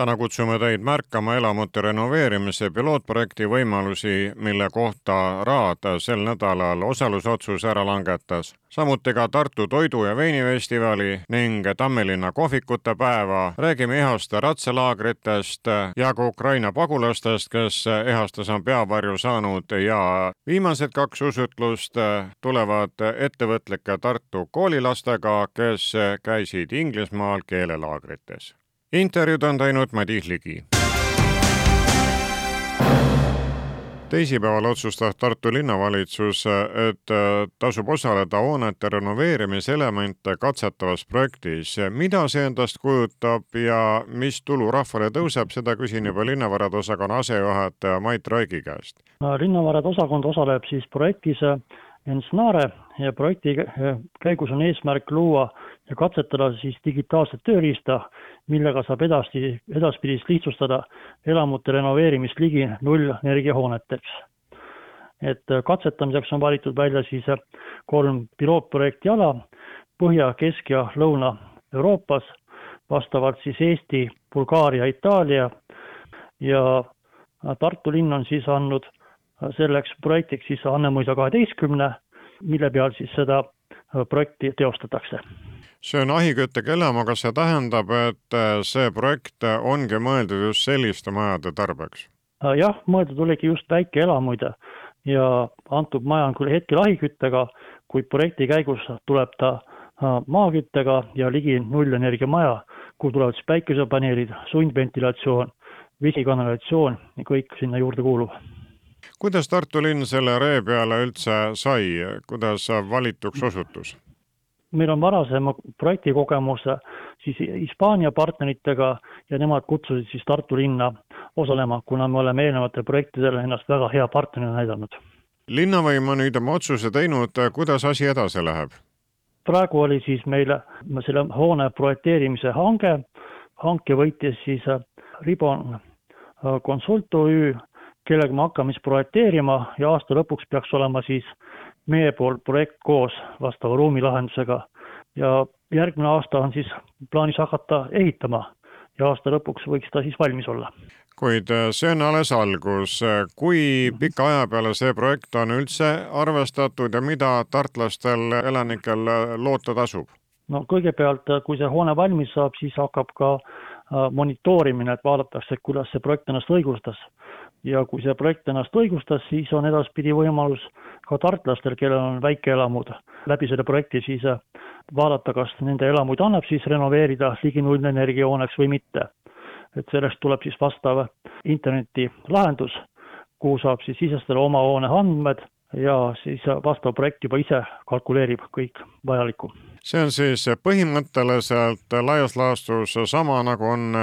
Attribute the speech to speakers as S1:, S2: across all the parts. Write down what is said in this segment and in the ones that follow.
S1: täna kutsume teid märkama elamute renoveerimise pilootprojekti võimalusi, mille kohta Raad sel nädalal osalusotsuse ära langetas. samuti ka Tartu Toidu- ja Veinifestivali ning Tammelinna kohvikute päeva. räägime Ihaste ratsalaagritest ja ka Ukraina pagulastest, kes Ihastes on peavarju saanud ja viimased kaks usutlust tulevad ettevõtlike Tartu koolilastega, kes käisid Inglismaal keelelaagrites intervjuud on teinud Madis Ligi. teisipäeval otsustas Tartu linnavalitsus, et tasub osaleda hoonete renoveerimiselemente katsetavas projektis. mida see endast kujutab ja mis tulu rahvale tõuseb, seda küsin juba linnavarade osakonna asejuhataja Mait Raigi käest.
S2: linnavarade osakond osaleb siis projektis Ensnare ja projekti käigus on eesmärk luua ja katsetada siis digitaalset tööriista, millega saab edasi, edaspidist lihtsustada elamute renoveerimist ligi nullenergiahooneteks. et katsetamiseks on valitud välja siis kolm pilootprojekti ala Põhja, Kesk- ja Lõuna-Euroopas, vastavalt siis Eesti, Bulgaaria, Itaalia ja Tartu linn on siis andnud selleks projektiks siis Annemõisa kaheteistkümne, mille peal siis seda projekti teostatakse
S1: see on ahikütte kellam, aga see tähendab, et see projekt ongi mõeldud just selliste majade tarbeks?
S2: jah, mõeldud oligi just väikeelamuid ja antud maja on küll hetkel ahiküttega, kuid projekti käigus tuleb ta maaküttega ja ligi nullenergia maja, kuhu tulevad siis päikesepaneelid, sundventilatsioon, vesikanalisatsioon ja kõik sinna juurde kuuluv
S1: kuidas Tartu linn selle ree peale üldse sai, kuidas valituks osutus?
S2: Meil on varasema projektikogemus siis Hispaania partneritega ja nemad kutsusid siis Tartu linna osalema, kuna me oleme eelnevatel projektidel ennast väga hea partnerina näidanud.
S1: linnavõim on nüüd oma otsuse teinud, kuidas asi edasi läheb?
S2: praegu oli siis meil selle hoone projekteerimise hange, hanke võitis siis Ribon Consult OÜ, kellega me hakkame siis projekteerima ja aasta lõpuks peaks olema siis meie poolt projekt koos vastava ruumilahendusega ja järgmine aasta on siis plaanis hakata ehitama ja aasta lõpuks võiks ta siis valmis olla.
S1: kuid see on alles algus, kui pika aja peale see projekt on üldse arvestatud ja mida tartlastel elanikel loota tasub?
S2: no kõigepealt, kui see hoone valmis saab, siis hakkab ka monitoorimine, et vaadatakse, kuidas see projekt ennast õigustas ja kui see projekt ennast õigustas, siis on edaspidi võimalus ka tartlastel, kellel on väikeelamud, läbi selle projekti siis vaadata, kas nende elamuid annab siis renoveerida ligi nullenergia hooneks või mitte. et sellest tuleb siis vastav internetilahendus, kuhu saab siis sisestada oma hoone andmed ja siis vastav projekt juba ise kalkuleerib kõik vajalikku.
S1: see on siis põhimõtteliselt laias laastus sama, nagu on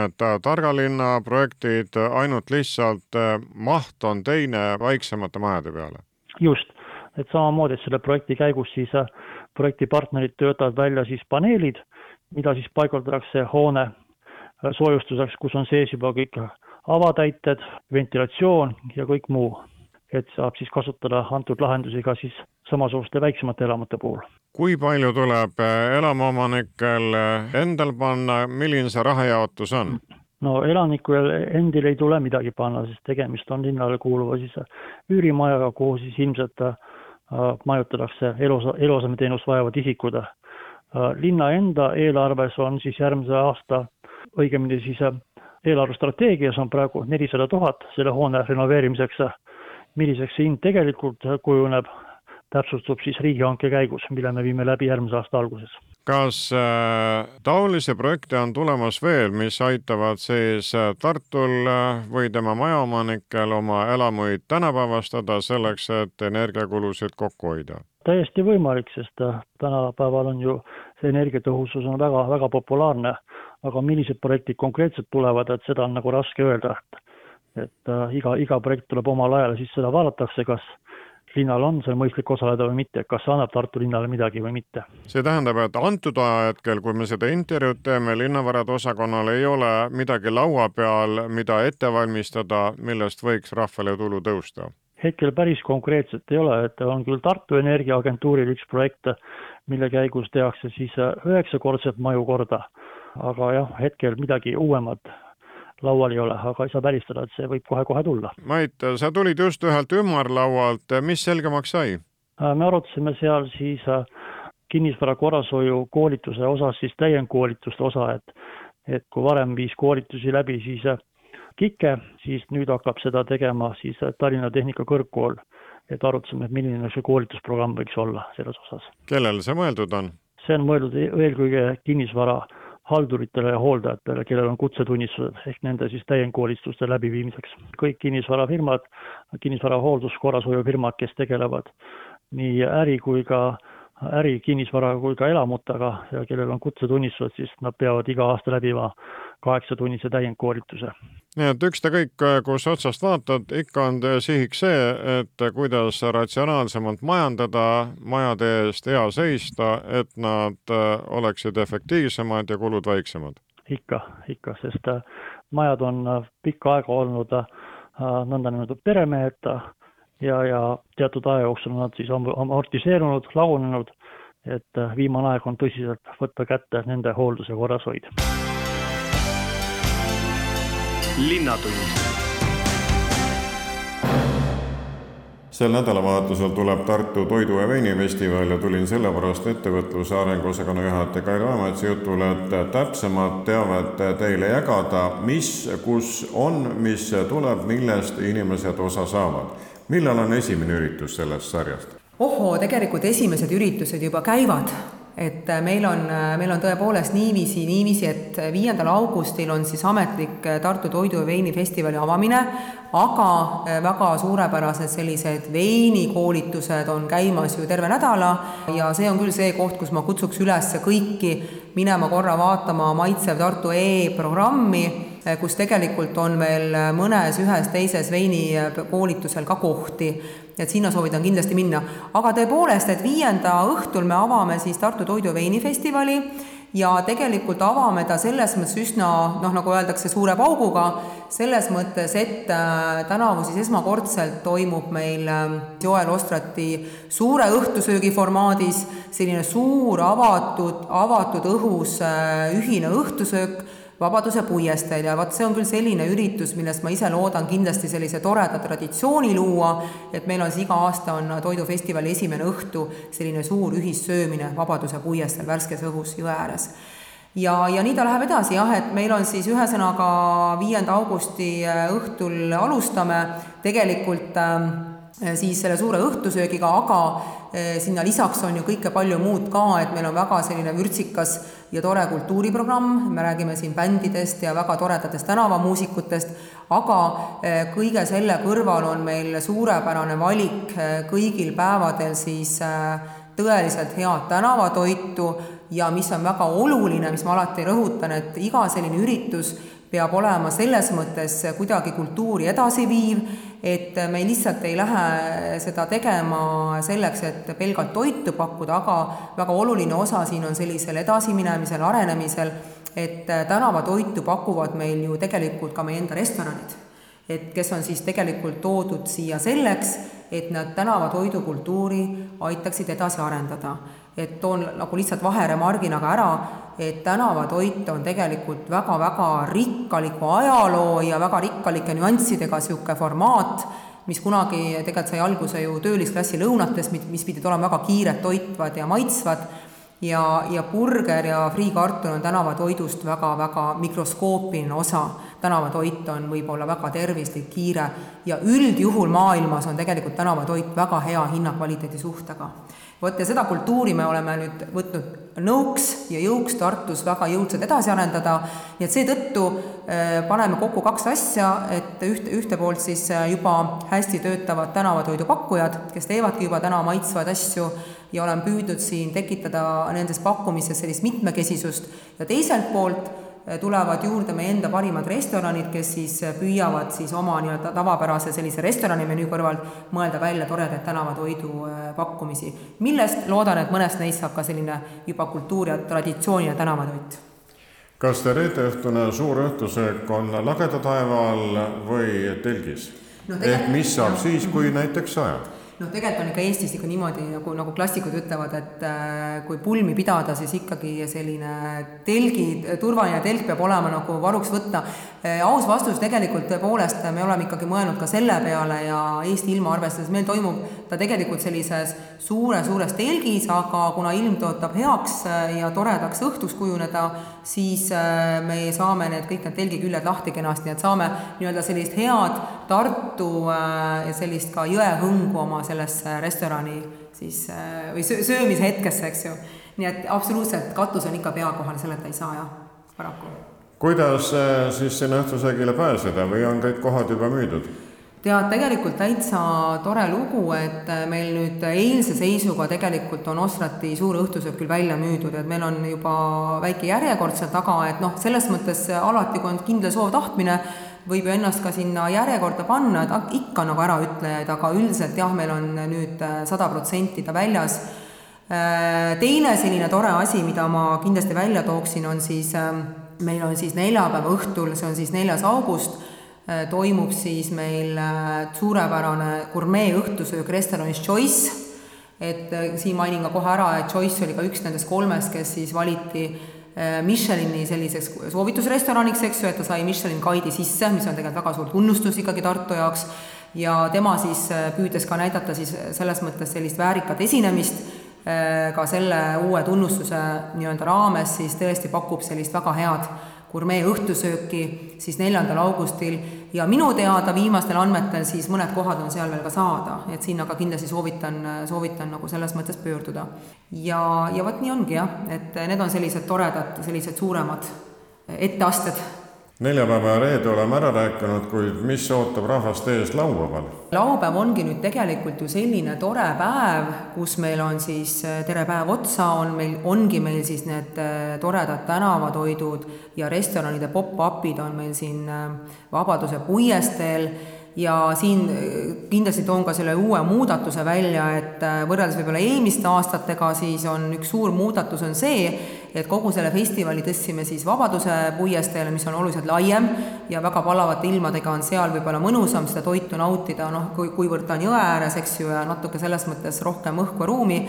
S1: targa linna projektid, ainult lihtsalt maht on teine väiksemate majade peale?
S2: just, et samamoodi, et selle projekti käigus siis projektipartnerid töötavad välja siis paneelid, mida siis paigaldatakse hoone soojustuseks, kus on sees juba kõik avatäited, ventilatsioon ja kõik muu et saab siis kasutada antud lahendusi ka siis samasuguste väiksemate elamute puhul.
S1: kui palju tuleb elamuomanikel endal panna, milline see rahajaotus on?
S2: no elanikul endil ei tule midagi panna, sest tegemist on linnale kuuluva siis üürimajaga, kuhu siis ilmselt majutatakse elus, eluasemeteenust vajavad isikud. linna enda eelarves on siis järgmise aasta, õigemini siis eelarvestrateegias on praegu nelisada tuhat selle hoone renoveerimiseks milliseks see hind tegelikult kujuneb, täpsustub siis riigihanke käigus, mille me viime läbi järgmise aasta alguses.
S1: kas äh, taolisi projekte on tulemas veel, mis aitavad siis äh, Tartul äh, või tema majaomanikel oma elamuid tänapäevastada selleks, et energiakulusid kokku hoida?
S2: täiesti võimalik, sest tänapäeval on ju see energiatõhusus on väga, väga populaarne, aga millised projektid konkreetselt tulevad, et seda on nagu raske öelda, et et äh, iga, iga projekt tuleb omal ajal, siis seda vaadatakse, kas linnal on seal mõistlik osaleda või mitte, kas see annab Tartu linnale midagi või mitte.
S1: see tähendab, et antud ajahetkel, kui me seda intervjuud teeme, linnavarade osakonnal ei ole midagi laua peal, mida ette valmistada, millest võiks rahvale tulu tõusta?
S2: hetkel päris konkreetselt ei ole, et on küll Tartu Energiaagentuuril üks projekt, mille käigus tehakse siis üheksakordset maju korda, aga jah, hetkel midagi uuemat laual ei ole, aga ei saa välistada, et see võib kohe-kohe tulla.
S1: Mait, sa tulid just ühelt ümarlaualt, mis selgemaks sai?
S2: Äh, me arutasime seal siis äh, kinnisvara korrashoiu koolituse osas siis täiendkoolituste osa, et et kui varem viis koolitusi läbi siis äh, KIKE, siis nüüd hakkab seda tegema siis Tallinna Tehnikakõrgkool. et arutasime, et milline see koolitusprogramm võiks olla selles osas.
S1: kellele see mõeldud on?
S2: see on mõeldud eelkõige kinnisvara halduritele ja hooldajatele, kellel on kutsetunnistused, ehk nende siis täiendkoolituste läbiviimiseks. kõik kinnisvarafirmad, kinnisvara hoolduskorrashoiufirmad, kes tegelevad nii äri kui ka äri, kinnisvara kui ka elamutega ja kellel on kutsetunnistused, siis nad peavad iga aasta läbima kaheksatunnise täiendkoolituse.
S1: nii et ükskõik, kus otsast vaatad, ikka on sihiks see, et kuidas ratsionaalsemalt majandada, majade eest hea seista, et nad äh, oleksid efektiivsemad ja kulud väiksemad.
S2: ikka, ikka, sest äh, majad on äh, pikka aega olnud nõndanimetatud peremeheta ja, ja teatud aja jooksul on nad siis amortiseerunud, lagunenud, et viimane aeg on tõsiselt võtta kätte nende hooldus ja korrashoid
S3: linnatund
S1: sel nädalavahetusel tuleb Tartu Toidu- ja Veinifestival ja tulin sellepärast ettevõtluse arenguosakonna juhataja Kai Raametsa jutule, et täpsemat teavet teile jagada, mis, kus on, mis tuleb, millest inimesed osa saavad. Millal on esimene üritus sellest sarjast?
S4: ohoo, tegelikult esimesed üritused juba käivad et äh, meil on, äh, meil on tõepoolest niiviisi, niiviisi, et viiendal augustil on siis ametlik äh, Tartu Toidu ja Veini festivali avamine, aga väga suurepärased sellised veinikoolitused on käimas ju terve nädala ja see on küll see koht, kus ma kutsuks üles kõiki minema korra vaatama Maitsev Tartu e-programmi, kus tegelikult on veel mõnes ühes-teises veinikoolitusel ka kohti et sinna soovitan kindlasti minna. aga tõepoolest, et viienda õhtul me avame siis Tartu Toidu veinifestivali ja tegelikult avame ta selles mõttes üsna noh, nagu öeldakse, suure pauguga, selles mõttes, et äh, tänavu siis esmakordselt toimub meil äh, Joel Ostrati suure õhtusöögi formaadis selline suur avatud, avatud õhus äh, ühine õhtusöök Vabaduse puiesteel ja vot see on küll selline üritus, millest ma ise loodan kindlasti sellise toreda traditsiooni luua, et meil on siis iga aasta on Toidufestivali esimene õhtu selline suur ühissöömine Vabaduse puiesteel värskes õhus jõe ääres. Ja, ja nii ta läheb edasi jah, et meil on siis ühesõnaga viienda augusti äh, õhtul alustame. Tegelikult äh, siis selle suure õhtusöögiga, aga äh, sinna lisaks on ju kõike palju muud ka, et meil on väga selline vürtsikas ja tore kultuuriprogramm, me räägime siin bändidest ja väga toredatest tänavamuusikutest, aga eh, kõige selle kõrval on meil suurepärane valik eh, kõigil päevadel siis eh, tõeliselt head tänavatoitu ja mis on väga oluline, mis ma alati rõhutan, et iga selline üritus peab olema selles mõttes kuidagi kultuuri edasiviiv, et me lihtsalt ei lähe seda tegema selleks, et pelgalt toitu pakkuda, aga väga oluline osa siin on sellisel edasiminemisel, arenemisel, et tänavatoitu pakuvad meil ju tegelikult ka meie enda restoranid. et kes on siis tegelikult toodud siia selleks, et nad tänavatoidukultuuri aitaksid edasi arendada et toon nagu lihtsalt vaheremargina ka ära, et tänavatoit on tegelikult väga-väga rikkaliku ajaloo ja väga rikkalike nüanssidega niisugune formaat, mis kunagi tegelikult sai alguse ju töölisklassi lõunatest, mis pidid olema väga kiired, toitvad ja maitsvad, ja, ja burger ja friikartul on tänavatoidust väga-väga mikroskoopiline osa. tänavatoit on võib-olla väga tervislik, kiire ja üldjuhul maailmas on tegelikult tänavatoit väga hea hinnakvaliteedi suhtega vot ja seda kultuuri me oleme nüüd võtnud nõuks ja jõuks Tartus väga jõudsalt edasi arendada, nii et seetõttu äh, paneme kokku kaks asja, et ühte, ühte poolt siis äh, juba hästi töötavad tänavatoidupakkujad, kes teevadki juba täna maitsvaid asju ja olen püüdnud siin tekitada nendes pakkumises sellist mitmekesisust. Ja teiselt poolt tulevad juurde meie enda parimad restoranid, kes siis püüavad siis oma nii-öelda tavapärase sellise restorani menüü kõrval mõelda välja toredaid tänavatoidu pakkumisi, millest loodan, et mõnest neist saab ka selline juba kultuur ja traditsiooniline tänavatoit
S1: kas see reedeõhtune suur õhtusöök on lageda taeva all või telgis no,? ehk mis saab jah. siis, kui näiteks sajab?
S4: Noh, tegelikult on ikka Eestis ikka niimoodi, nagu, nagu klassikud ütlevad, et äh, kui pulmi pidada, siis ikkagi selline telgi, turvaline telk peab olema nagu varuks võtta äh,. aus vastus tegelikult tõepoolest, me oleme ikkagi mõelnud ka selle peale ja Eesti ilma arvestades, meil toimub ta tegelikult sellises suure-suures telgis, aga kuna ilm tõotab heaks äh, ja toredaks õhtuks kujuneda, siis äh, me saame need kõik need telgiküljed lahti kenasti, et saame nii-öelda sellist head Tartu äh, ja sellist ka jõehõngu oma sellesse restorani siis äh, või söömishetkesse, eks ju. nii et absoluutselt katus on ikka pea kohal, selleta ei saa jah, paraku.
S1: kuidas siis sinna õhtusöögile pääseda või on kõik kohad juba müüdud?
S4: Tead, tegelikult täitsa tore lugu, et meil nüüd eilse seisuga tegelikult on Ostrati suur õhtusöök küll välja müüdud, et meil on juba väike järjekord seal taga, et noh, selles mõttes alati, kui on kindel soov, tahtmine, võib ju ennast ka sinna järjekorda panna, et ikka nagu äraütlejaid, aga üldiselt jah, meil on nüüd äh, sada protsenti ta väljas. Äh, teine selline tore asi, mida ma kindlasti välja tooksin, on siis, ähm, meil on siis neljapäeva õhtul, see on siis neljas august, äh, toimub siis meil suurepärane gurmee õhtusöök restoranis Choice, et siin mainin ka kohe ära, et Choice oli ka üks nendest kolmest, kes siis valiti Äh, Michelini selliseks soovitusrestoraniks, eks ju, et ta sai Michelin kaidi sisse, mis on tegelikult väga suur tunnustus ikkagi Tartu jaoks, ja tema siis äh, püüdes ka näidata siis selles mõttes sellist väärikat esinemist, äh, ka selle uue tunnustuse nii-öelda raames siis tõesti pakub sellist väga head gurmee õhtusööki siis neljandal augustil. Ja minu teada viimastel andmetel siis mõned kohad on seal veel ka saada, et sinna ka kindlasti soovitan, soovitan nagu selles mõttes pöörduda. ja, ja vot nii ongi jah, et need on sellised toredad, sellised suuremad etteasted
S1: neljapäeva ja reede oleme ära rääkinud, kuid mis ootab rahvast ees laupäeval?
S4: laupäev ongi nüüd tegelikult ju selline tore päev, kus meil on siis äh, tere päev otsa, on meil, ongi meil siis need äh, toredad tänavatoidud ja restoranide pop-up'id on meil siin äh, Vabaduse puiesteel ja siin kindlasti toon ka selle uue muudatuse välja, et võrreldes võib-olla eelmiste aastatega, siis on üks suur muudatus on see, et kogu selle festivali tõstsime siis Vabaduse puiesteele, mis on oluliselt laiem ja väga palavate ilmadega on seal võib-olla mõnusam seda toitu nautida, noh, kui, kuivõrd ta on jõe ääres, eks ju, ja natuke selles mõttes rohkem õhku ja ruumi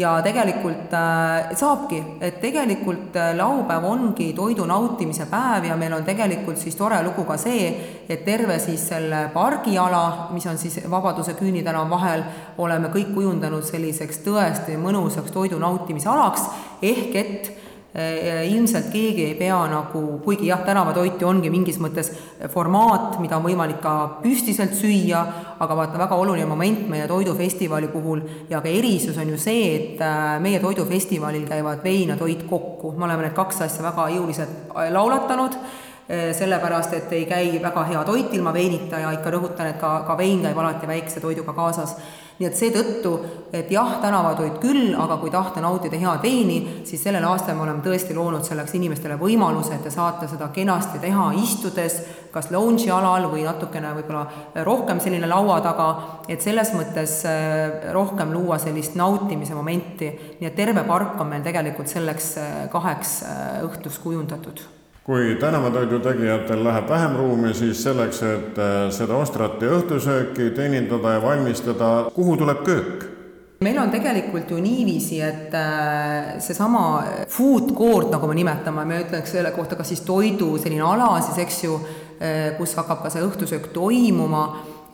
S4: ja tegelikult äh, saabki, et tegelikult äh, laupäev ongi toidu nautimise päev ja meil on tegelikult siis tore lugu ka see, et terve siis selle pargiala, mis on siis Vabaduse küünitänava vahel, oleme kõik kujundanud selliseks tõesti mõnusaks toidu nautimise alaks, ehk et ilmselt keegi ei pea nagu, kuigi jah, tänavatoit ju ongi mingis mõttes formaat, mida on võimalik ka püstiselt süüa, aga vaata, väga oluline moment meie toidufestivali puhul ja ka erisus on ju see, et äh, meie toidufestivalil käivad vein ja toit kokku, me oleme need kaks asja väga jõuliselt äh, laulatanud sellepärast, et ei käi väga hea toit ilma veinita ja ikka rõhutan, et ka, ka vein käib alati väikse toiduga kaasas. Nii et seetõttu, et jah, tänavatoit küll, aga kui tahta nautida head veini, siis sellel aastal me oleme tõesti loonud selleks inimestele võimaluse, et te saate seda kenasti teha istudes, kas lounge'i alal või natukene võib-olla rohkem selline laua taga, et selles mõttes äh, rohkem luua sellist nautimise momenti, nii et terve park on meil tegelikult selleks äh, kaheks äh, õhtuks kujundatud
S1: kui tänavatoidu tegijatel läheb vähem ruumi, siis selleks, et äh, seda ostrat ja õhtusööki teenindada ja valmistada, kuhu tuleb köök?
S4: meil on tegelikult ju niiviisi, et äh, seesama food court, nagu me nimetame, me ütleks selle kohta ka siis toidu selline ala siis, eks ju, äh, kus hakkab ka see õhtusöök toimuma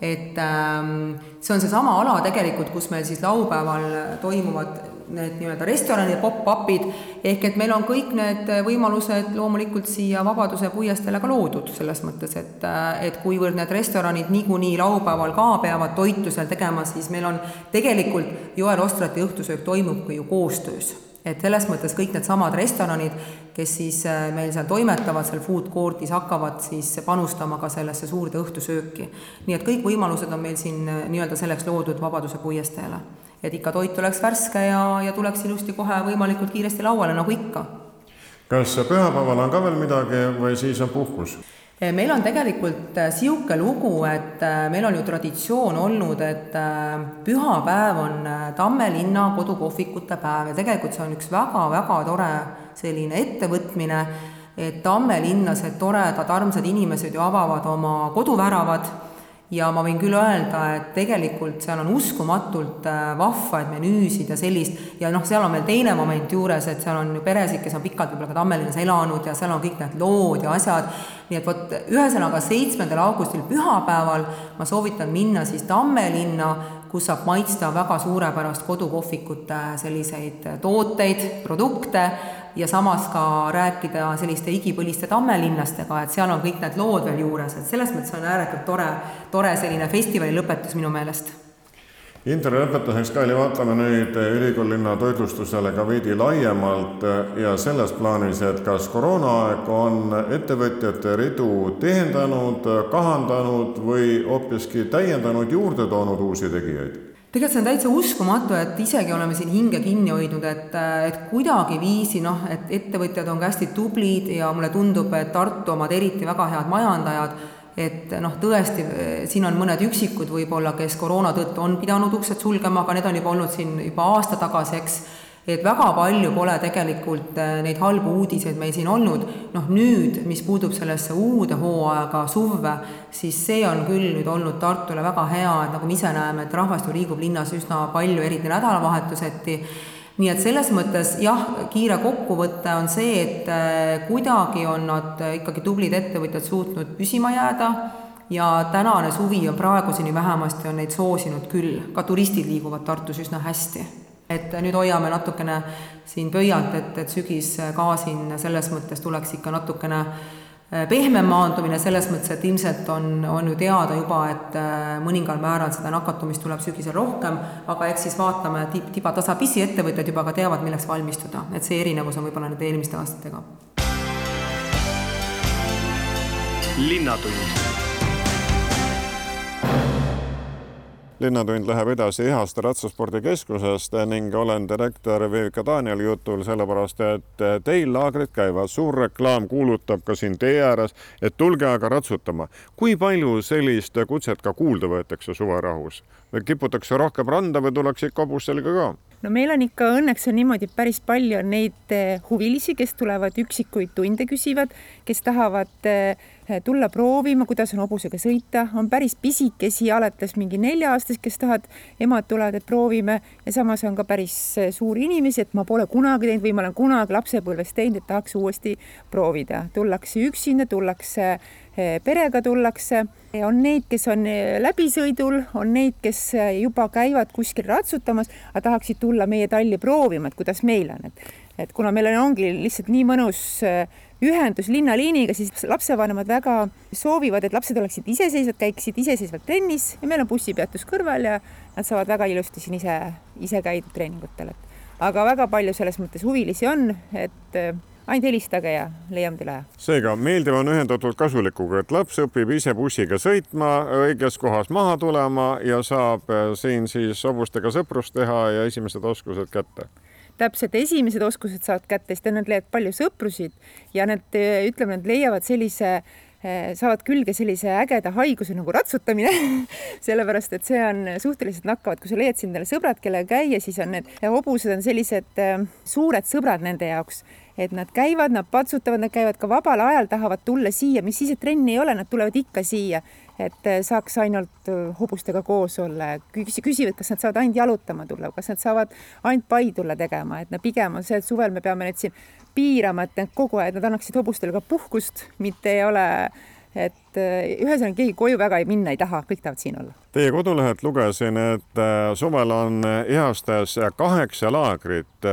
S4: et ähm, see on seesama ala tegelikult, kus meil siis laupäeval toimuvad need nii-öelda restoranide pop-up'id, ehk et meil on kõik need võimalused loomulikult siia Vabaduse puiesteele ka loodud, selles mõttes, et et kuivõrd need restoranid niikuinii laupäeval ka peavad toitu seal tegema, siis meil on tegelikult Joel Ostrati õhtusöök toimubki ju koostöös et selles mõttes kõik needsamad restoranid, kes siis äh, meil seal toimetavad, seal food court'is, hakkavad siis panustama ka sellesse suurde õhtusööki. nii et kõik võimalused on meil siin äh, nii-öelda selleks loodud Vabaduse puiesteele. Et ikka toit oleks värske ja, ja tuleks ilusti kohe võimalikult kiiresti lauale, nagu ikka
S1: kas pühapäeval on ka veel midagi või siis on puhkus?
S4: meil on tegelikult niisugune lugu, et meil on ju traditsioon olnud, et pühapäev on Tamme linna kodukohvikute päev ja tegelikult see on üks väga-väga tore selline ettevõtmine, et Tamme linlased, toredad, armsad inimesed ju avavad oma koduväravad ja ma võin küll öelda, et tegelikult seal on uskumatult äh, vahvaid menüüsid ja sellist, ja noh, seal on veel teine moment juures, et seal on ju peresid, kes on pikalt võib-olla ka Tammelinnas elanud ja seal on kõik need lood ja asjad, nii et vot ühesõnaga seitsmendal augustil pühapäeval ma soovitan minna siis Tammelinna, kus saab maitsta väga suurepärast kodukohvikute selliseid tooteid, produkte, ja samas ka rääkida selliste igipõliste tammelinnastega, et seal on kõik need lood veel juures, et selles mõttes on ääretult tore, tore selline festivali lõpetus minu meelest
S1: Interi lõpetuseks, Kaili, vaatame nüüd ülikoolilinna toitlustusele ka veidi laiemalt ja selles plaanis, et kas koroonaaeg on ettevõtjate ridu tihendanud, kahandanud või hoopiski täiendanud, juurde toonud uusi tegijaid?
S4: Tegelikult see on täitsa uskumatu, et isegi oleme siin hinge kinni hoidnud, et, et kuidagiviisi noh, et ettevõtjad on ka hästi tublid ja mulle tundub, et Tartu omad eriti väga head majandajad, et noh, tõesti, siin on mõned üksikud võib-olla, kes koroona tõttu on pidanud uksed sulgema, aga need on juba olnud siin juba aasta tagasi, eks et väga palju pole tegelikult äh, neid halbu uudiseid meil siin olnud, noh nüüd, mis puutub sellesse uude hooaega, suvve, siis see on küll nüüd olnud Tartule väga hea, et nagu me ise näeme, et rahvast ju liigub linnas üsna palju, eriti nädalavahetuseti, nii et selles mõttes jah, kiire kokkuvõte on see, et äh, kuidagi on nad ikkagi tublid ettevõtjad suutnud püsima jääda ja tänane suvi on praeguseni vähemasti, on neid soosinud küll, ka turistid liiguvad Tartus üsna hästi et nüüd hoiame natukene siin pöialt, et, et sügis ka siin selles mõttes tuleks ikka natukene äh, pehmem maandumine selles mõttes, et ilmselt on, on ju teada juba, et äh, mõningal määral seda nakatumist tuleb sügisel rohkem, aga eks siis vaatame tib, tiba tasapisi, ettevõtjad juba ka teavad, milleks valmistuda, et see erinevus on võib-olla nüüd eelmiste aastatega.
S3: linnatund
S1: linnatund läheb edasi Ihast ratsaspordikeskusest ning olen direktor Vivika Danieli jutul, sellepärast et teil laagrid käivad, suur reklaam kuulutab ka siin tee ääres, et tulge aga ratsutama. kui palju sellist kutset ka kuulda võetakse suverahus? kiputakse rohkem randa või tullakse ikka hobustega ka?
S5: no meil on ikka õnneks on niimoodi päris palju neid eh, huvilisi, kes tulevad üksikuid tunde küsivad, kes tahavad äh, tulla proovima, kuidas on hobusega sõita, on päris pisikesi, alates mingi nelja-aastased, kes tahavad, emad tulevad, et proovime. Ja samas on ka päris eh, suuri inimesi, et ma pole kunagi teinud või ma olen kunagi lapsepõlves teinud, et tahaks uuesti proovida. tullakse üksinda, tullakse eh, perega tullakse, on neid, kes on läbisõidul, on neid, kes juba käivad kuskil ratsutamas, aga tahaksid tulla meie talli proovima, et kuidas meil on, et et kuna meil on, ongi lihtsalt nii mõnus äh, ühendus linnaliiniga, siis lapsevanemad väga soovivad, et lapsed oleksid iseseisvad, käiksid iseseisvalt trennis ja meil on bussipeatus kõrval ja nad saavad väga ilusti siin ise, ise käidud treeningutel, et aga väga palju selles mõttes huvilisi on, et äh, ainult helistage ja leiame teile aja.
S1: seega meeldiv on ühendatud kasulikuga, et laps õpib ise bussiga sõitma, õiges kohas maha tulema ja saab äh, siin siis hobustega sõprust teha ja esimesed oskused kätte
S5: täpselt esimesed oskused saavad kätte, siis nad leiavad palju sõprusid ja nad, ütleme, nad leiavad sellise eh, saavad külge sellise ägeda haiguse nagu ratsutamine. Sellepärast et see on suhteliselt nakkavad, kui sa leiad endale sõbrad, kellega käia, siis on need hobused on sellised eh, suured sõbrad nende jaoks. Et nad käivad, nad patsutavad, nad käivad ka vabal ajal, tahavad tulla siia, mis siis, et trenni ei ole, nad tulevad ikka siia, et eh, saaks ainult eh, hobustega koos olla ja küsivad, kas nad saavad ainult jalutama tulla, kas nad saavad ainult pai tulla tegema, et no pigem on see, et suvel me peame neid siin piirama, et need kogu aeg, nad annaksid hobustele ka puhkust, mitte ei ole et eh, ühesõnaga keegi koju väga ei minna ei taha, kõik tahavad siin olla.
S1: Teie kodulehelt lugesin, et suvel on Ihastes kaheksa laagrit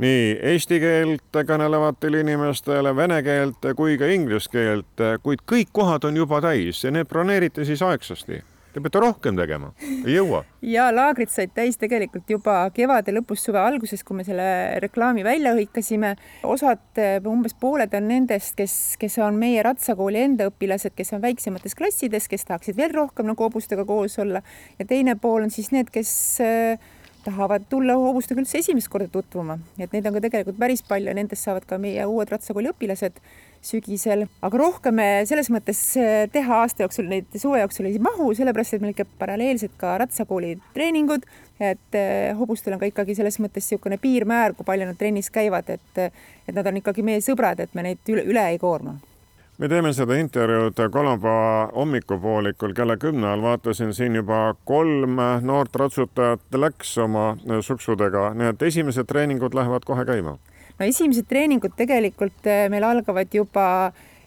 S1: nii eesti keelt kõnelevatele inimestele, vene keelt kui ka inglise keelt, kuid kõik kohad on juba täis ja need broneerite siis aegsasti Te peate rohkem tegema, ei jõua.
S5: ja laagrid said täis tegelikult juba kevade lõpus, suve alguses, kui me selle reklaami välja hõikasime. osad, umbes pooled on nendest, kes, kes on meie ratsakooli enda õpilased, kes on väiksemates klassides, kes tahaksid veel rohkem nagu hobustega koos olla ja teine pool on siis need, kes tahavad tulla hobustega üldse esimest korda tutvuma, et neid on ka tegelikult päris palju nendest saavad ka meie uued ratsakooli õpilased sügisel, aga rohkem me selles mõttes eh, teha aasta jooksul neid suve jooksul ei mahu, sellepärast et meil käib paralleelselt ka ratsakooli treeningud, et eh, hobustel on ka ikkagi selles mõttes niisugune piirmäär, kui palju nad trennis käivad, et et nad on ikkagi meie sõbrad, et me neid üle, üle ei koorma
S1: me teeme seda intervjuud kolmapäeva hommikupoolikul kella kümne ajal, vaatasin siin juba kolm noort ratsutajat läks oma suksudega, nii et esimesed treeningud lähevad kohe käima.
S5: No esimesed treeningud tegelikult eh, meil algavad juba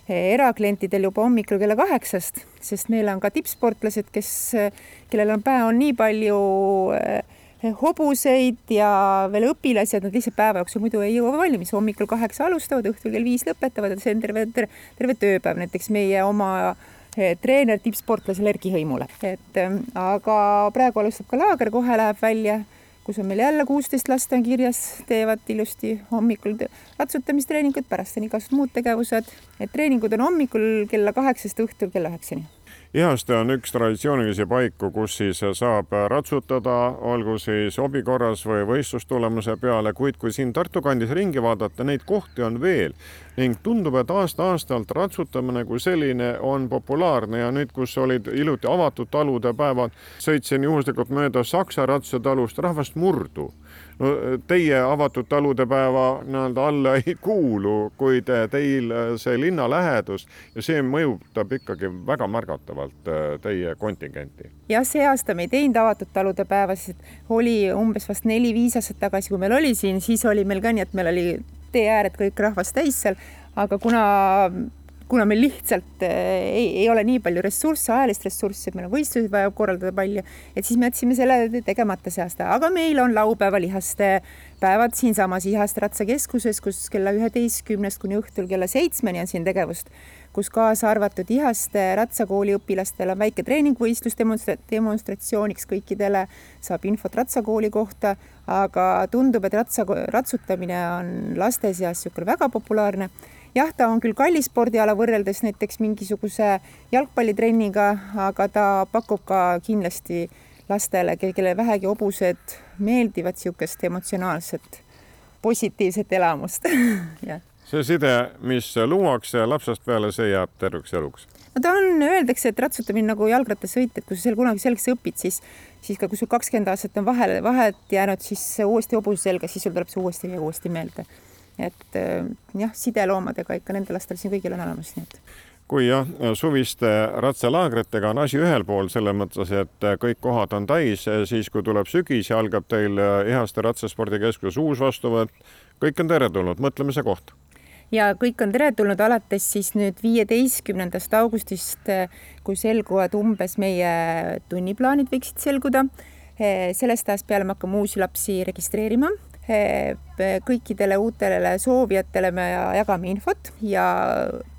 S5: eh, eraklientidel juba hommikul kella kaheksast, sest meil on ka tippsportlased, kes, eh, kellel on päev on nii palju hobuseid ja veel õpilasi, et nad lihtsalt päeva jooksul muidu ei jõua valmis. hommikul kaheksa alustavad, õhtul kell viis lõpetavad, et see on terve, terve, terve tööpäev. näiteks meie oma treener tippsportlasele Erki Hõimule, et aga praegu alustab ka laager, kohe läheb välja kus on meil jälle kuusteist last on kirjas, teevad ilusti hommikul ratsutamistreeningut, pärast on igasugused muud tegevused, et treeningud on hommikul kella kaheksast õhtul kella üheksani
S1: Ihaste on üks traditsioonilisi paiku, kus siis saab ratsutada, olgu siis hobi korras või võistlustulemuse peale, kuid kui siin Tartu kandis ringi vaadata, neid kohti on veel. Ning tundub, et aasta-aastalt ratsutamine kui selline on populaarne ja nüüd, kus olid iluti avatud talude päevad, sõitsin juhuslikult mööda Saksa ratsatalust rahvast murdu no teie avatud talude päeva nii-öelda alla ei kuulu, kuid teil see linna lähedus ja see mõjutab ikkagi väga märgatavalt äh, teie kontingenti.
S5: jah, see aasta me ei teinud avatud talude päeva, sest oli umbes vast neli-viis aastat tagasi, kui meil oli siin, siis oli meil ka nii, et meil oli tee ääred kõik rahvast täis seal, aga kuna kuna meil lihtsalt eh, ei, ei ole nii palju ressursse, ajalist ressurssi, et meil on võistlusi vaja korraldada palju, et siis me jätsime selle tegemata see aasta, aga meil on laupäeval ihaste päevad siinsamas Ihaste ratsakeskuses, kus kella üheteistkümnest kuni õhtul kella seitsmeni on siin tegevust, kus kaasa arvatud Ihaste ratsakooli õpilastel on väike treeningvõistlus demonstra-, demonstratsiooniks kõikidele, saab infot ratsakooli kohta, aga tundub, et ratsa, ratsutamine on laste seas niisugune väga populaarne jah, ta on küll kallis spordiala võrreldes näiteks mingisuguse jalgpallitrenniga, aga ta pakub ka kindlasti lastele, kellele vähegi hobused meeldivad, niisugust emotsionaalset positiivset elamust.
S1: See side, mis luuakse lapsest peale, see jääb terveks eluks.
S5: no ta on, öeldakse, et ratsutamine nagu jalgrattasõit, et kui sa seal kunagi selgeks õpid, siis, siis ka kui sul kakskümmend aastat on vahele, vahet jäänud, siis uuesti hobuse selga, siis sul tuleb see uuesti ja uuesti meelde et äh, jah, sideloomadega ikka nendel lastel siin kõigil on olemas, nii et
S1: kui jah, suviste ratsalaagritega on asi ühel pool, selles mõttes, et kõik kohad on täis, siis kui tuleb sügis ja algab teil Ihaste Ratsaspordikeskuses uus vastuvõtt, kõik on teretulnud, mõtlemise koht.
S5: ja kõik on teretulnud alates siis nüüd viieteistkümnendast augustist, kui selguvad umbes meie tunniplaanid võiksid selguda. sellest ajast peale me hakkame uusi lapsi registreerima kõikidele uutele soovijatele me jagame infot ja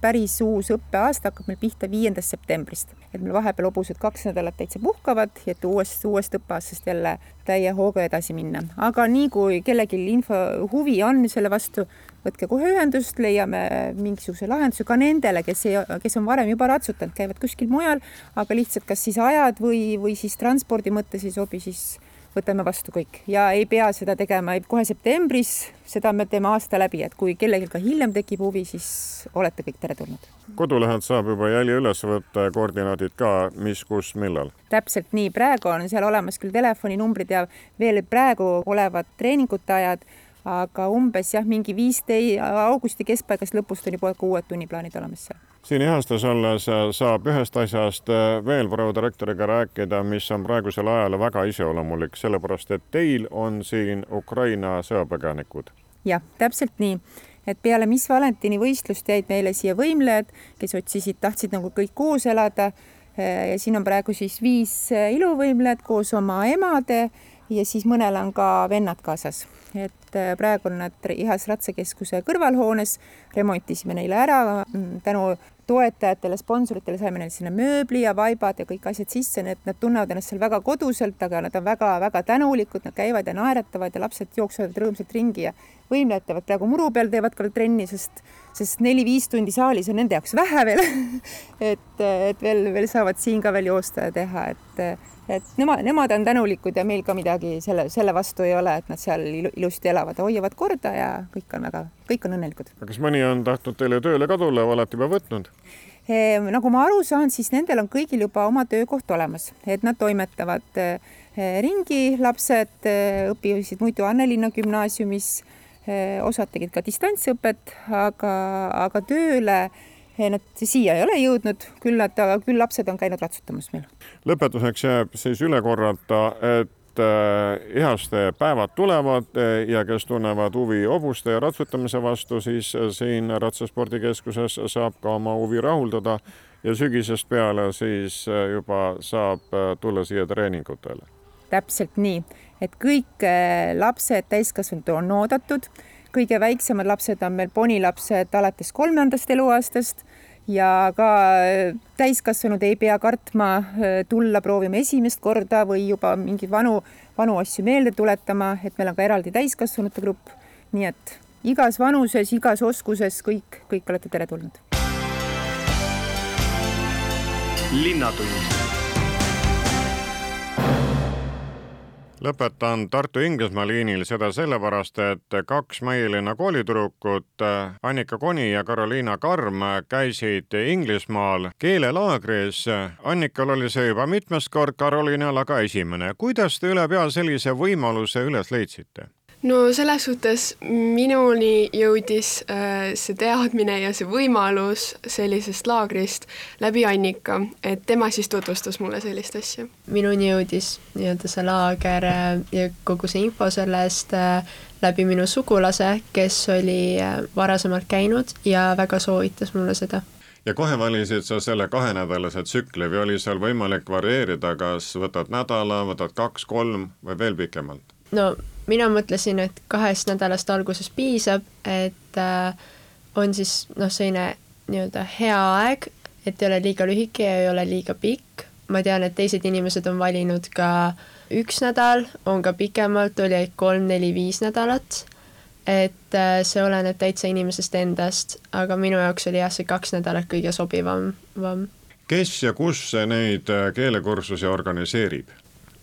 S5: päris uus õppeaasta hakkab meil pihta viiendast septembrist. et meil vahepeal hobused kaks nädalat täitsa puhkavad, et uuest, uuest õppeaastast jälle täie hooga edasi minna. aga nii kui kellelgi info, huvi on selle vastu, võtke kohe ühendust, leiame mingisuguse lahenduse ka nendele, kes ei, kes on varem juba ratsutanud, käivad kuskil mujal, aga lihtsalt kas siis ajad või, või siis transpordi mõttes ei sobi, siis võtame vastu kõik ja ei pea seda tegema kohe septembris, seda me teeme aasta läbi, et kui kellelgi ka hiljem tekib huvi, siis olete kõik teretulnud.
S1: kodulehelt saab juba jälje üles võtta koordinaadid ka, mis, kus, millal?
S5: täpselt nii, praegu on seal olemas küll telefoninumbrid ja veel praegu olevad treeningute ajad, aga umbes jah, mingi viisteist augusti keskpaigast lõpust juba ka uued tunniplaanid olemas seal
S1: siin ihastes olles äh, saab ühest asjast äh, veel proua direktoriga rääkida, mis on praegusel ajal väga iseloomulik, sellepärast et teil on siin Ukraina sõjapõgenikud.
S5: jah, täpselt nii, et peale Miss Valentini võistlust jäid meile siia võimlejad, kes otsisid, tahtsid nagu kõik koos elada. Äh, ja siin on praegu siis viis iluvõimlejat koos oma emade ja siis mõnel on ka vennad kaasas. Et praegu on nad Ihas ratsakeskuse kõrvalhoones, remontisime neile ära. Mm, tänu toetajatele, sponsoritele saime neile sinna mööbli ja vaibad ja kõik asjad sisse, nii et nad tunnevad ennast seal väga koduselt, aga nad on väga-väga tänulikud, nad käivad ja naeratavad ja lapsed jooksevad rõõmsalt ringi ja võimletavad praegu muru peal, teevad ka trenni, sest, sest neli-viis tundi saalis on nende jaoks vähe veel et, et veel, veel saavad siin ka veel joosta ja teha, et, et nemad, nemad on tänulikud ja meil ka midagi selle, selle vastu ei ole, et nad seal ilusti elavad, hoiavad korda ja kõik on väga, kõik on õnnelikud.
S1: kas mõni on tahtnud teile tööle ka tulla olete juba võtnud?
S5: Ehm, nagu ma aru saan, siis nendel on kõigil juba oma töökoht olemas, et nad toimetavad eh, ringi, lapsed eh, õppisid muidu Annelinna gümnaasiumis, osad tegid ka distantsõpet, aga, aga tööle nad siia ei ole jõudnud, küll nad, küll lapsed on käinud ratsutamas meil.
S1: lõpetuseks jääb siis üle korrata, et ehaste päevad tulevad ja kes tunnevad huvi hobuste ja ratsutamise vastu, siis siin Ratsaspordikeskuses saab ka oma huvi rahuldada ja sügisest peale siis juba saab tulla siia treeningutele.
S5: täpselt nii, et kõik lapsed, täiskasvanud on oodatud, kõige väiksemad lapsed on meil ponilapsed alates kolmandast eluaastast ja ka äh, täiskasvanud ei pea kartma äh, tulla proovima esimest korda või juba mingeid vanu, vanu asju meelde tuletama, et meil on ka eraldi täiskasvanute grupp. nii et igas vanuses, igas oskuses kõik, kõik olete teretulnud.
S3: linnatund
S1: lõpetan Tartu-Inglismaa liinil seda sellepärast, et kaks Mailinna koolitüdrukut, Annika Koni ja Carolina Karm, käisid Inglismaal keelelaagris. Annikal oli see juba mitmes kord, Carolinal aga esimene. kuidas te ülepea sellise võimaluse üles leidsite?
S6: No selles suhtes minuni jõudis äh, see teadmine ja see võimalus sellisest laagrist läbi Annika, et tema siis tutvustas mulle sellist asja.
S7: minuni jõudis nii-öelda see laager äh, ja kogu see info sellest äh, läbi minu sugulase, kes oli varasemalt käinud ja väga soovitas mulle seda
S1: ja kohe valisid sa selle kahenädalase tsükli või oli seal võimalik varieerida, kas võtad nädala, võtad kaks-kolm või veel pikemalt?
S7: no mina mõtlesin, et kahest nädalast alguses piisab, et äh, on siis noh, selline nii-öelda hea aeg, et ei ole liiga lühike ja ei ole liiga pikk. ma tean, et teised inimesed on valinud ka üks nädal, on ka pikemalt, oli kolm-neli-viis nädalat. et äh, see oleneb täitsa inimesest endast, aga minu jaoks oli jah, see kaks nädalat kõige sobivam.
S1: kes ja kus neid äh, keelekursusi organiseerib?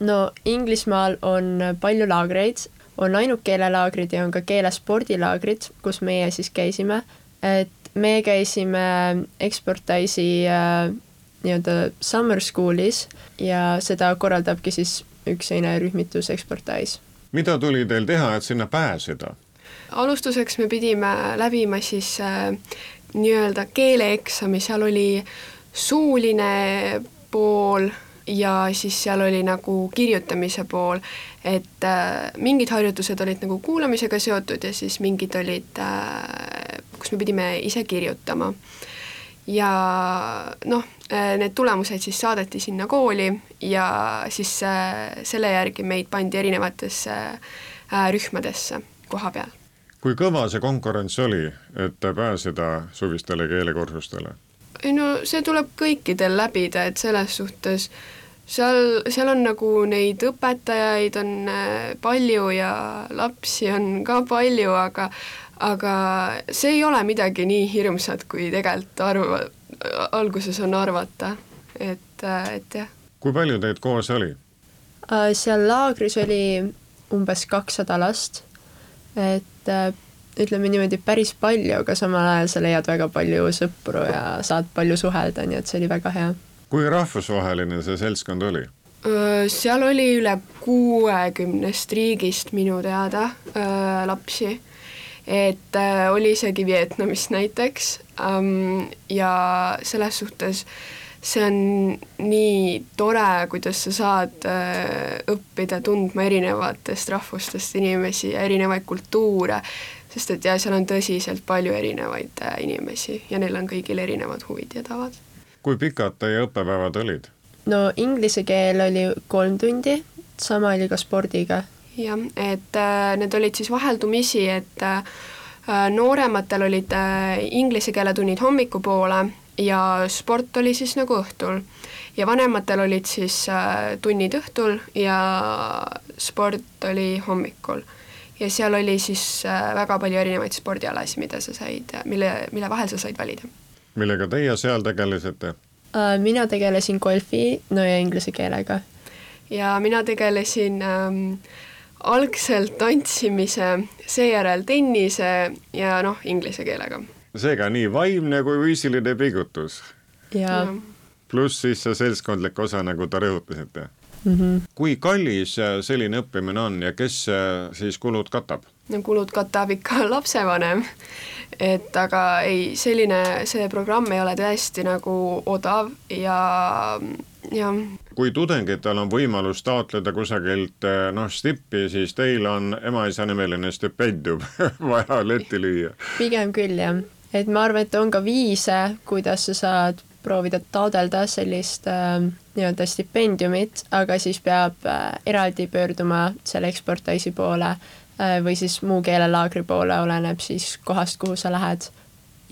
S7: No Inglismaal on palju laagreid, on ainult keelelaagrid ja on ka keelespordilaagrid, kus meie siis käisime, et me käisime Expertise'i äh, nii-öelda summer school'is ja seda korraldabki siis üks selline rühmitus Expertise.
S1: mida tuli teil teha, et sinna pääseda?
S6: alustuseks me pidime läbima siis äh, nii-öelda keeleeksami, seal oli suuline pool ja siis seal oli nagu kirjutamise pool, et äh, mingid harjutused olid nagu kuulamisega seotud ja siis mingid olid äh,, kus me pidime ise kirjutama. ja noh äh,, need tulemused siis saadeti sinna kooli ja siis äh, selle järgi meid pandi erinevatesse äh, rühmadesse koha peal.
S1: kui kõva see konkurents oli, et pääseda suvistele keelekursustele?
S6: Ei no see tuleb kõikidel läbida, et selles suhtes seal, seal on nagu neid õpetajaid on äh, palju ja lapsi on ka palju, aga aga see ei ole midagi nii hirmsat, kui tegelikult arva, alguses on arvata, et, äh, et jah.
S1: kui palju teid koos oli?
S7: Äh, seal laagris oli umbes kakssada last, et ütleme niimoodi päris palju, aga samal ajal sa leiad väga palju sõpru ja saad palju suhelda, nii et see oli väga hea.
S1: kui rahvusvaheline see seltskond oli?
S6: seal oli üle kuuekümnest riigist minu teada lapsi, et oli isegi Vietnamist näiteks ähm, ja selles suhtes see on nii tore, kuidas sa saad õppida tundma erinevatest rahvustest inimesi ja erinevaid kultuure, sest et jah, seal on tõsiselt palju erinevaid äh, inimesi ja neil on kõigil erinevad huvid ja tavad.
S1: kui pikad teie õppepäevad olid?
S7: no inglise keel oli kolm tundi, sama oli ka spordiga.
S6: jah, et äh, need olid siis vaheldumisi, et äh, noorematel olid äh, inglise keele tunnid hommikupoole ja sport oli siis nagu õhtul. ja vanematel olid siis äh, tunnid õhtul ja sport oli hommikul ja seal oli siis äh, väga palju erinevaid spordialasid, mida sa said, mille, mille vahel sa said valida.
S1: millega teie seal tegelesite?
S7: Äh, mina tegelesin golfi, no ja inglise keelega.
S6: ja mina tegelesin ähm, algselt tantsimise, seejärel tennise ja noh, inglise keelega.
S1: seega nii vaimne kui füüsiline pingutus.
S7: ja, ja.
S1: pluss siis see seltskondlik osa, nagu te rõhutasite
S7: mm. -hmm.
S1: kui kallis selline õppimine on ja kes siis kulud katab?
S6: no kulud katab ikka lapsevanem, et aga ei, selline, see programm ei ole tõesti nagu odav ja jah.
S1: kui tudengitel on võimalus taotleda kusagilt noh, stippi, siis teil on ema-isa nimeline stipendium vaja letti lüüa.
S7: pigem küll jah, et ma arvan, et on ka viise, kuidas sa saad proovida taodelda sellist äh, nii-öelda stipendiumit, aga siis peab äh, eraldi pöörduma selle eksportaisi poole äh, või siis muu keelelaagri poole, oleneb siis kohast, kuhu sa lähed.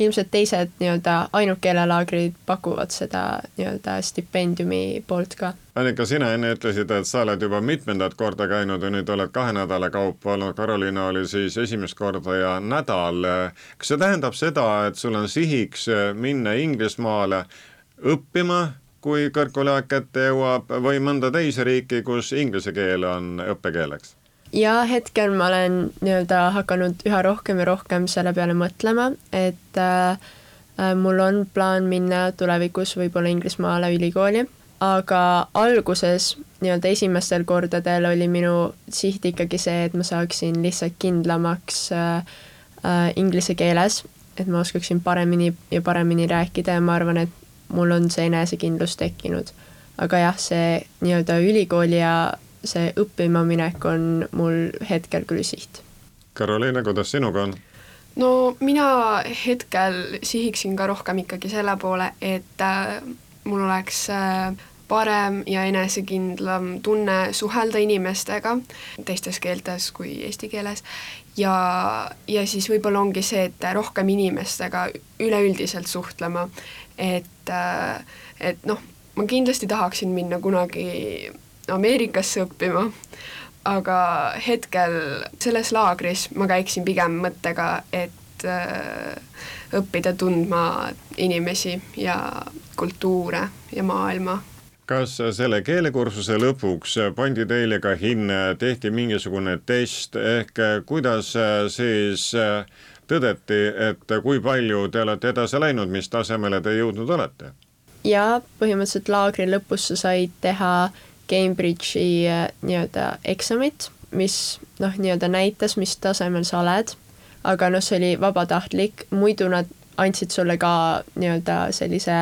S7: Ilmselt teised nii-öelda ainult keelelaagrid pakuvad seda nii-öelda stipendiumi poolt ka.
S1: Annika, sina enne ütlesid, et sa oled juba mitmendat korda käinud ja nüüd oled kahe nädala kaupa olnud, Karoliina oli siis esimest korda ja nädal. kas see tähendab seda, et sul on sihiks minna Inglismaale õppima, kui kõrgkooliaeg kätte jõuab või mõnda teise riiki, kus inglise keel on õppekeeleks?
S7: Ja hetkel ma olen nii-öelda hakanud üha rohkem ja rohkem selle peale mõtlema, et äh, mul on plaan minna tulevikus võib-olla Inglismaale ülikooli, aga alguses nii-öelda esimestel kordadel oli minu siht ikkagi see, et ma saaksin lihtsalt kindlamaks äh, äh, inglise keeles, et ma oskaksin paremini ja paremini rääkida ja ma arvan, et mul on see enesekindlus tekkinud. aga jah, see nii-öelda ülikooli ja see õppima minek on mul hetkel küll siht.
S1: Karoliina, kuidas sinuga on?
S6: no mina hetkel sihiksin ka rohkem ikkagi selle poole, et äh, mul oleks äh, parem ja enesekindlam tunne suhelda inimestega teistes keeltes kui eesti keeles ja, ja siis võib-olla ongi see, et rohkem inimestega üleüldiselt suhtlema, et, äh, et noh, ma kindlasti tahaksin minna kunagi Ameerikasse õppima, aga hetkel selles laagris ma käiksin pigem mõttega, et äh, õppida tundma inimesi ja kultuure ja maailma.
S1: Kas selle keelekursuse lõpuks pandi teile ka hinne, tehti mingisugune test? Ehk kuidas siis tõdeti, et kui palju te olete edasi läinud, mis tasemele te jõudnud olete?
S7: ja põhimõtteliselt laagri lõpus sa said teha Cambridge'i äh, nii-öelda eksamit, mis noh, nii-öelda näitas, mis tasemel sa oled, aga noh, see oli vabatahtlik, muidu nad andsid sulle ka nii-öelda sellise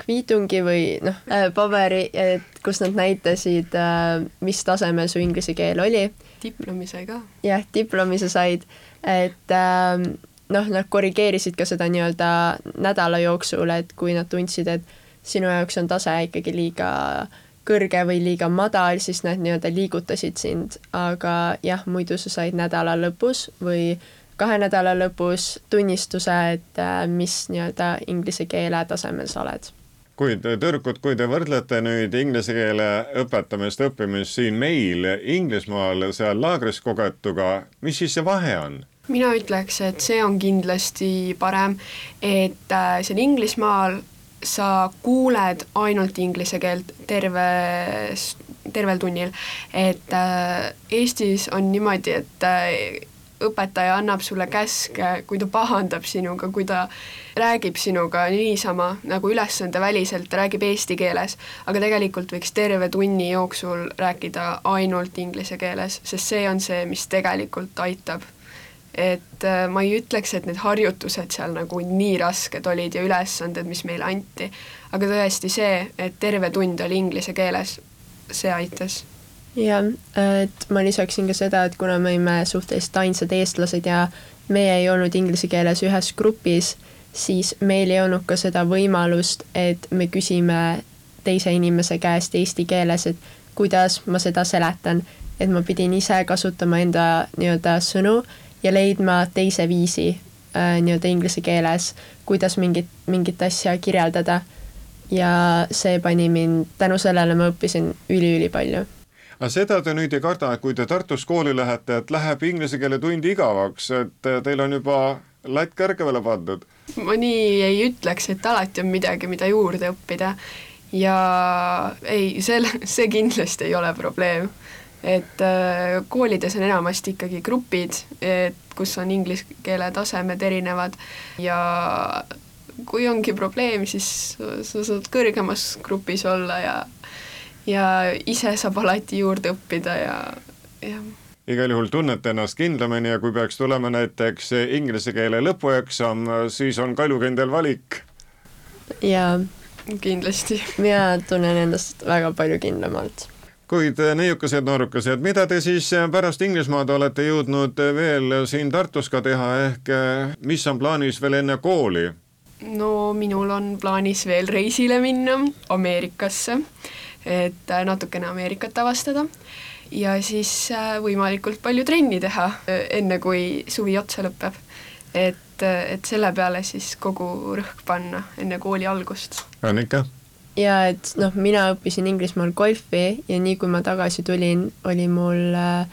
S7: kviitungi või noh, äh, paberi, et kus nad näitasid, äh, mis tasemel su inglise keel oli.
S6: diplomi sai ka.
S7: jah, diplomi sa said, et ähm, noh, nad korrigeerisid ka seda nii-öelda nädala jooksul, et kui nad tundsid, et sinu jaoks on tase ikkagi liiga kõrge või liiga madal, siis nad nii-öelda liigutasid sind, aga jah, muidu sa said nädala lõpus või kahe nädala lõpus tunnistuse, et äh, mis nii-öelda inglise keele tasemel sa oled
S1: kuid tüdrukud, kui te võrdlete nüüd inglise keele õpetamist, õppimist siin meil Inglismaal, seal laagris kogetuga, mis siis see vahe on?
S6: mina ütleks, et see on kindlasti parem, et äh, seal Inglismaal sa kuuled ainult inglise keelt terves, tervel tunnil, et äh, Eestis on niimoodi, et äh, õpetaja annab sulle käske, kui ta pahandab sinuga, kui ta räägib sinuga niisama nagu ülesandeväliselt, räägib eesti keeles, aga tegelikult võiks terve tunni jooksul rääkida ainult inglise keeles, sest see on see, mis tegelikult aitab et äh, ma ei ütleks, et need harjutused seal nagu nii rasked olid ja ülesanded, mis meile anti, aga tõesti see, et terve tund oli inglise keeles, see aitas.
S7: jah, et ma lisaksin ka seda, et kuna me olime suhteliselt ainsad eestlased ja meie ei olnud inglise keeles ühes grupis, siis meil ei olnud ka seda võimalust, et me küsime teise inimese käest eesti keeles, et kuidas ma seda seletan, et ma pidin ise kasutama enda nii-öelda sõnu ja leidma teise viisi äh, nii-öelda inglise keeles, kuidas mingit, mingit asja kirjeldada. ja see pani mind, tänu sellele ma õppisin üliülipalju.
S1: aga seda te nüüd ei karda, et kui te Tartus kooli lähete, et läheb inglise keele tund igavaks, et teil on juba latt kõrgemale pandud?
S6: ma nii ei ütleks, et alati on midagi, mida juurde õppida ja ei, selle, see kindlasti ei ole probleem. Et äh, koolides on enamasti ikkagi grupid, et kus on inglise keele tasemed erinevad ja kui ongi probleem, siis sa saad kõrgemas grupis olla ja ja ise saab alati juurde õppida ja, jah
S1: igal juhul tunnete ennast kindlamini ja kui peaks tulema näiteks inglise keele lõpueksam, siis on kaljukindel valik.
S7: jaa.
S6: kindlasti.
S7: mina tunnen ennast väga palju kindlamalt.
S1: Kuid neiukesed noorukesed, mida te siis pärast Inglismaad olete jõudnud veel siin Tartus ka teha, ehk mis on plaanis veel enne kooli?
S6: no minul on plaanis veel reisile minna Ameerikasse, et natukene Ameerikat avastada ja siis võimalikult palju trenni teha, enne kui suvi otsa lõpeb. et, et selle peale siis kogu rõhk panna enne kooli algust.
S1: Annika?
S7: Ja et noh, mina õppisin Inglismaal golfi ja nii kui ma tagasi tulin, oli mul äh,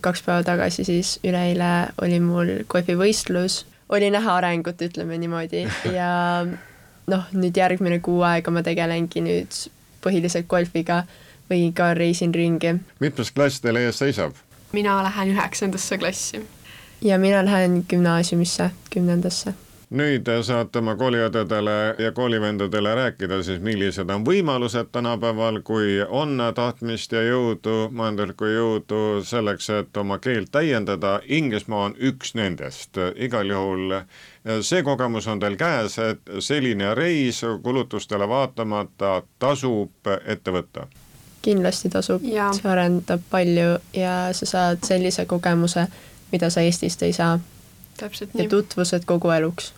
S7: kaks päeva tagasi siis üleeile oli mul golfivõistlus, oli näha arengut, ütleme niimoodi, ja noh, nüüd järgmine kuu aega ma tegelengi nüüd põhiliselt golfiga või ka reisin ringi.
S1: mitmes klass teil ees seisab?
S6: mina lähen üheksandasse klassi.
S7: ja mina lähen gümnaasiumisse, kümnendasse
S1: nüüd saate oma kooliõdedele ja koolivendadele rääkida siis, millised on võimalused tänapäeval, kui on tahtmist ja jõudu, majanduslikku jõudu selleks, et oma keelt täiendada. Inglismaa on üks nendest, igal juhul see kogemus on teil käes, et selline reis kulutustele vaatamata tasub ette võtta
S7: kindlasti tasub, see arendab palju ja sa saad sellise kogemuse, mida sa Eestist ei saa.
S6: täpselt nii.
S7: ja tutvused kogu eluks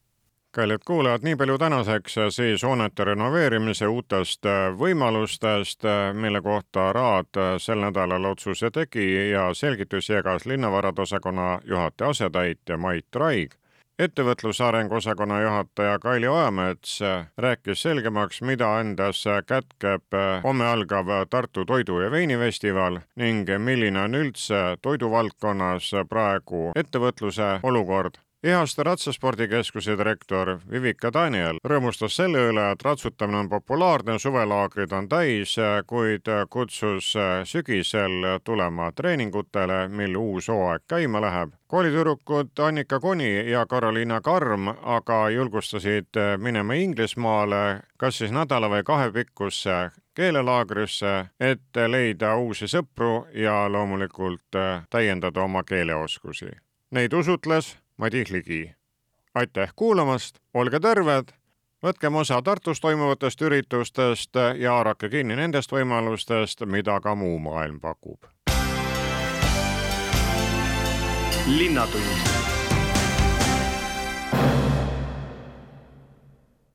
S1: kallid kuulajad, nii palju tänaseks siis hoonete renoveerimise uutest võimalustest, mille kohta Raad sel nädalal otsuse tegi ja selgitusi jagas linnavarade osakonna juhataja asetäitja Mait Raig. Ettevõtluse arengu osakonna juhataja Kaili Ojamets rääkis selgemaks, mida endas kätkeb homme algav Tartu toidu- ja veinifestival ning milline on üldse toiduvaldkonnas praegu ettevõtluse olukord Ehaste Ratsaspordikeskuse direktor Vivika Daniel rõõmustas selle üle, et ratsutamine on populaarne, suvelaagrid on täis, kuid kutsus sügisel tulema treeningutele, mil uus hooaeg käima läheb. koolitüdrukud Annika Koni ja Karoliina Karm aga julgustasid minema Inglismaale, kas siis nädala või kahe pikkusse keelelaagrisse, et leida uusi sõpru ja loomulikult täiendada oma keeleoskusi. Neid usutles Madis Ligi. aitäh kuulamast, olge terved, võtkem osa Tartus toimuvatest üritustest ja haarake kinni nendest võimalustest, mida ka muu maailm pakub.
S3: linnatund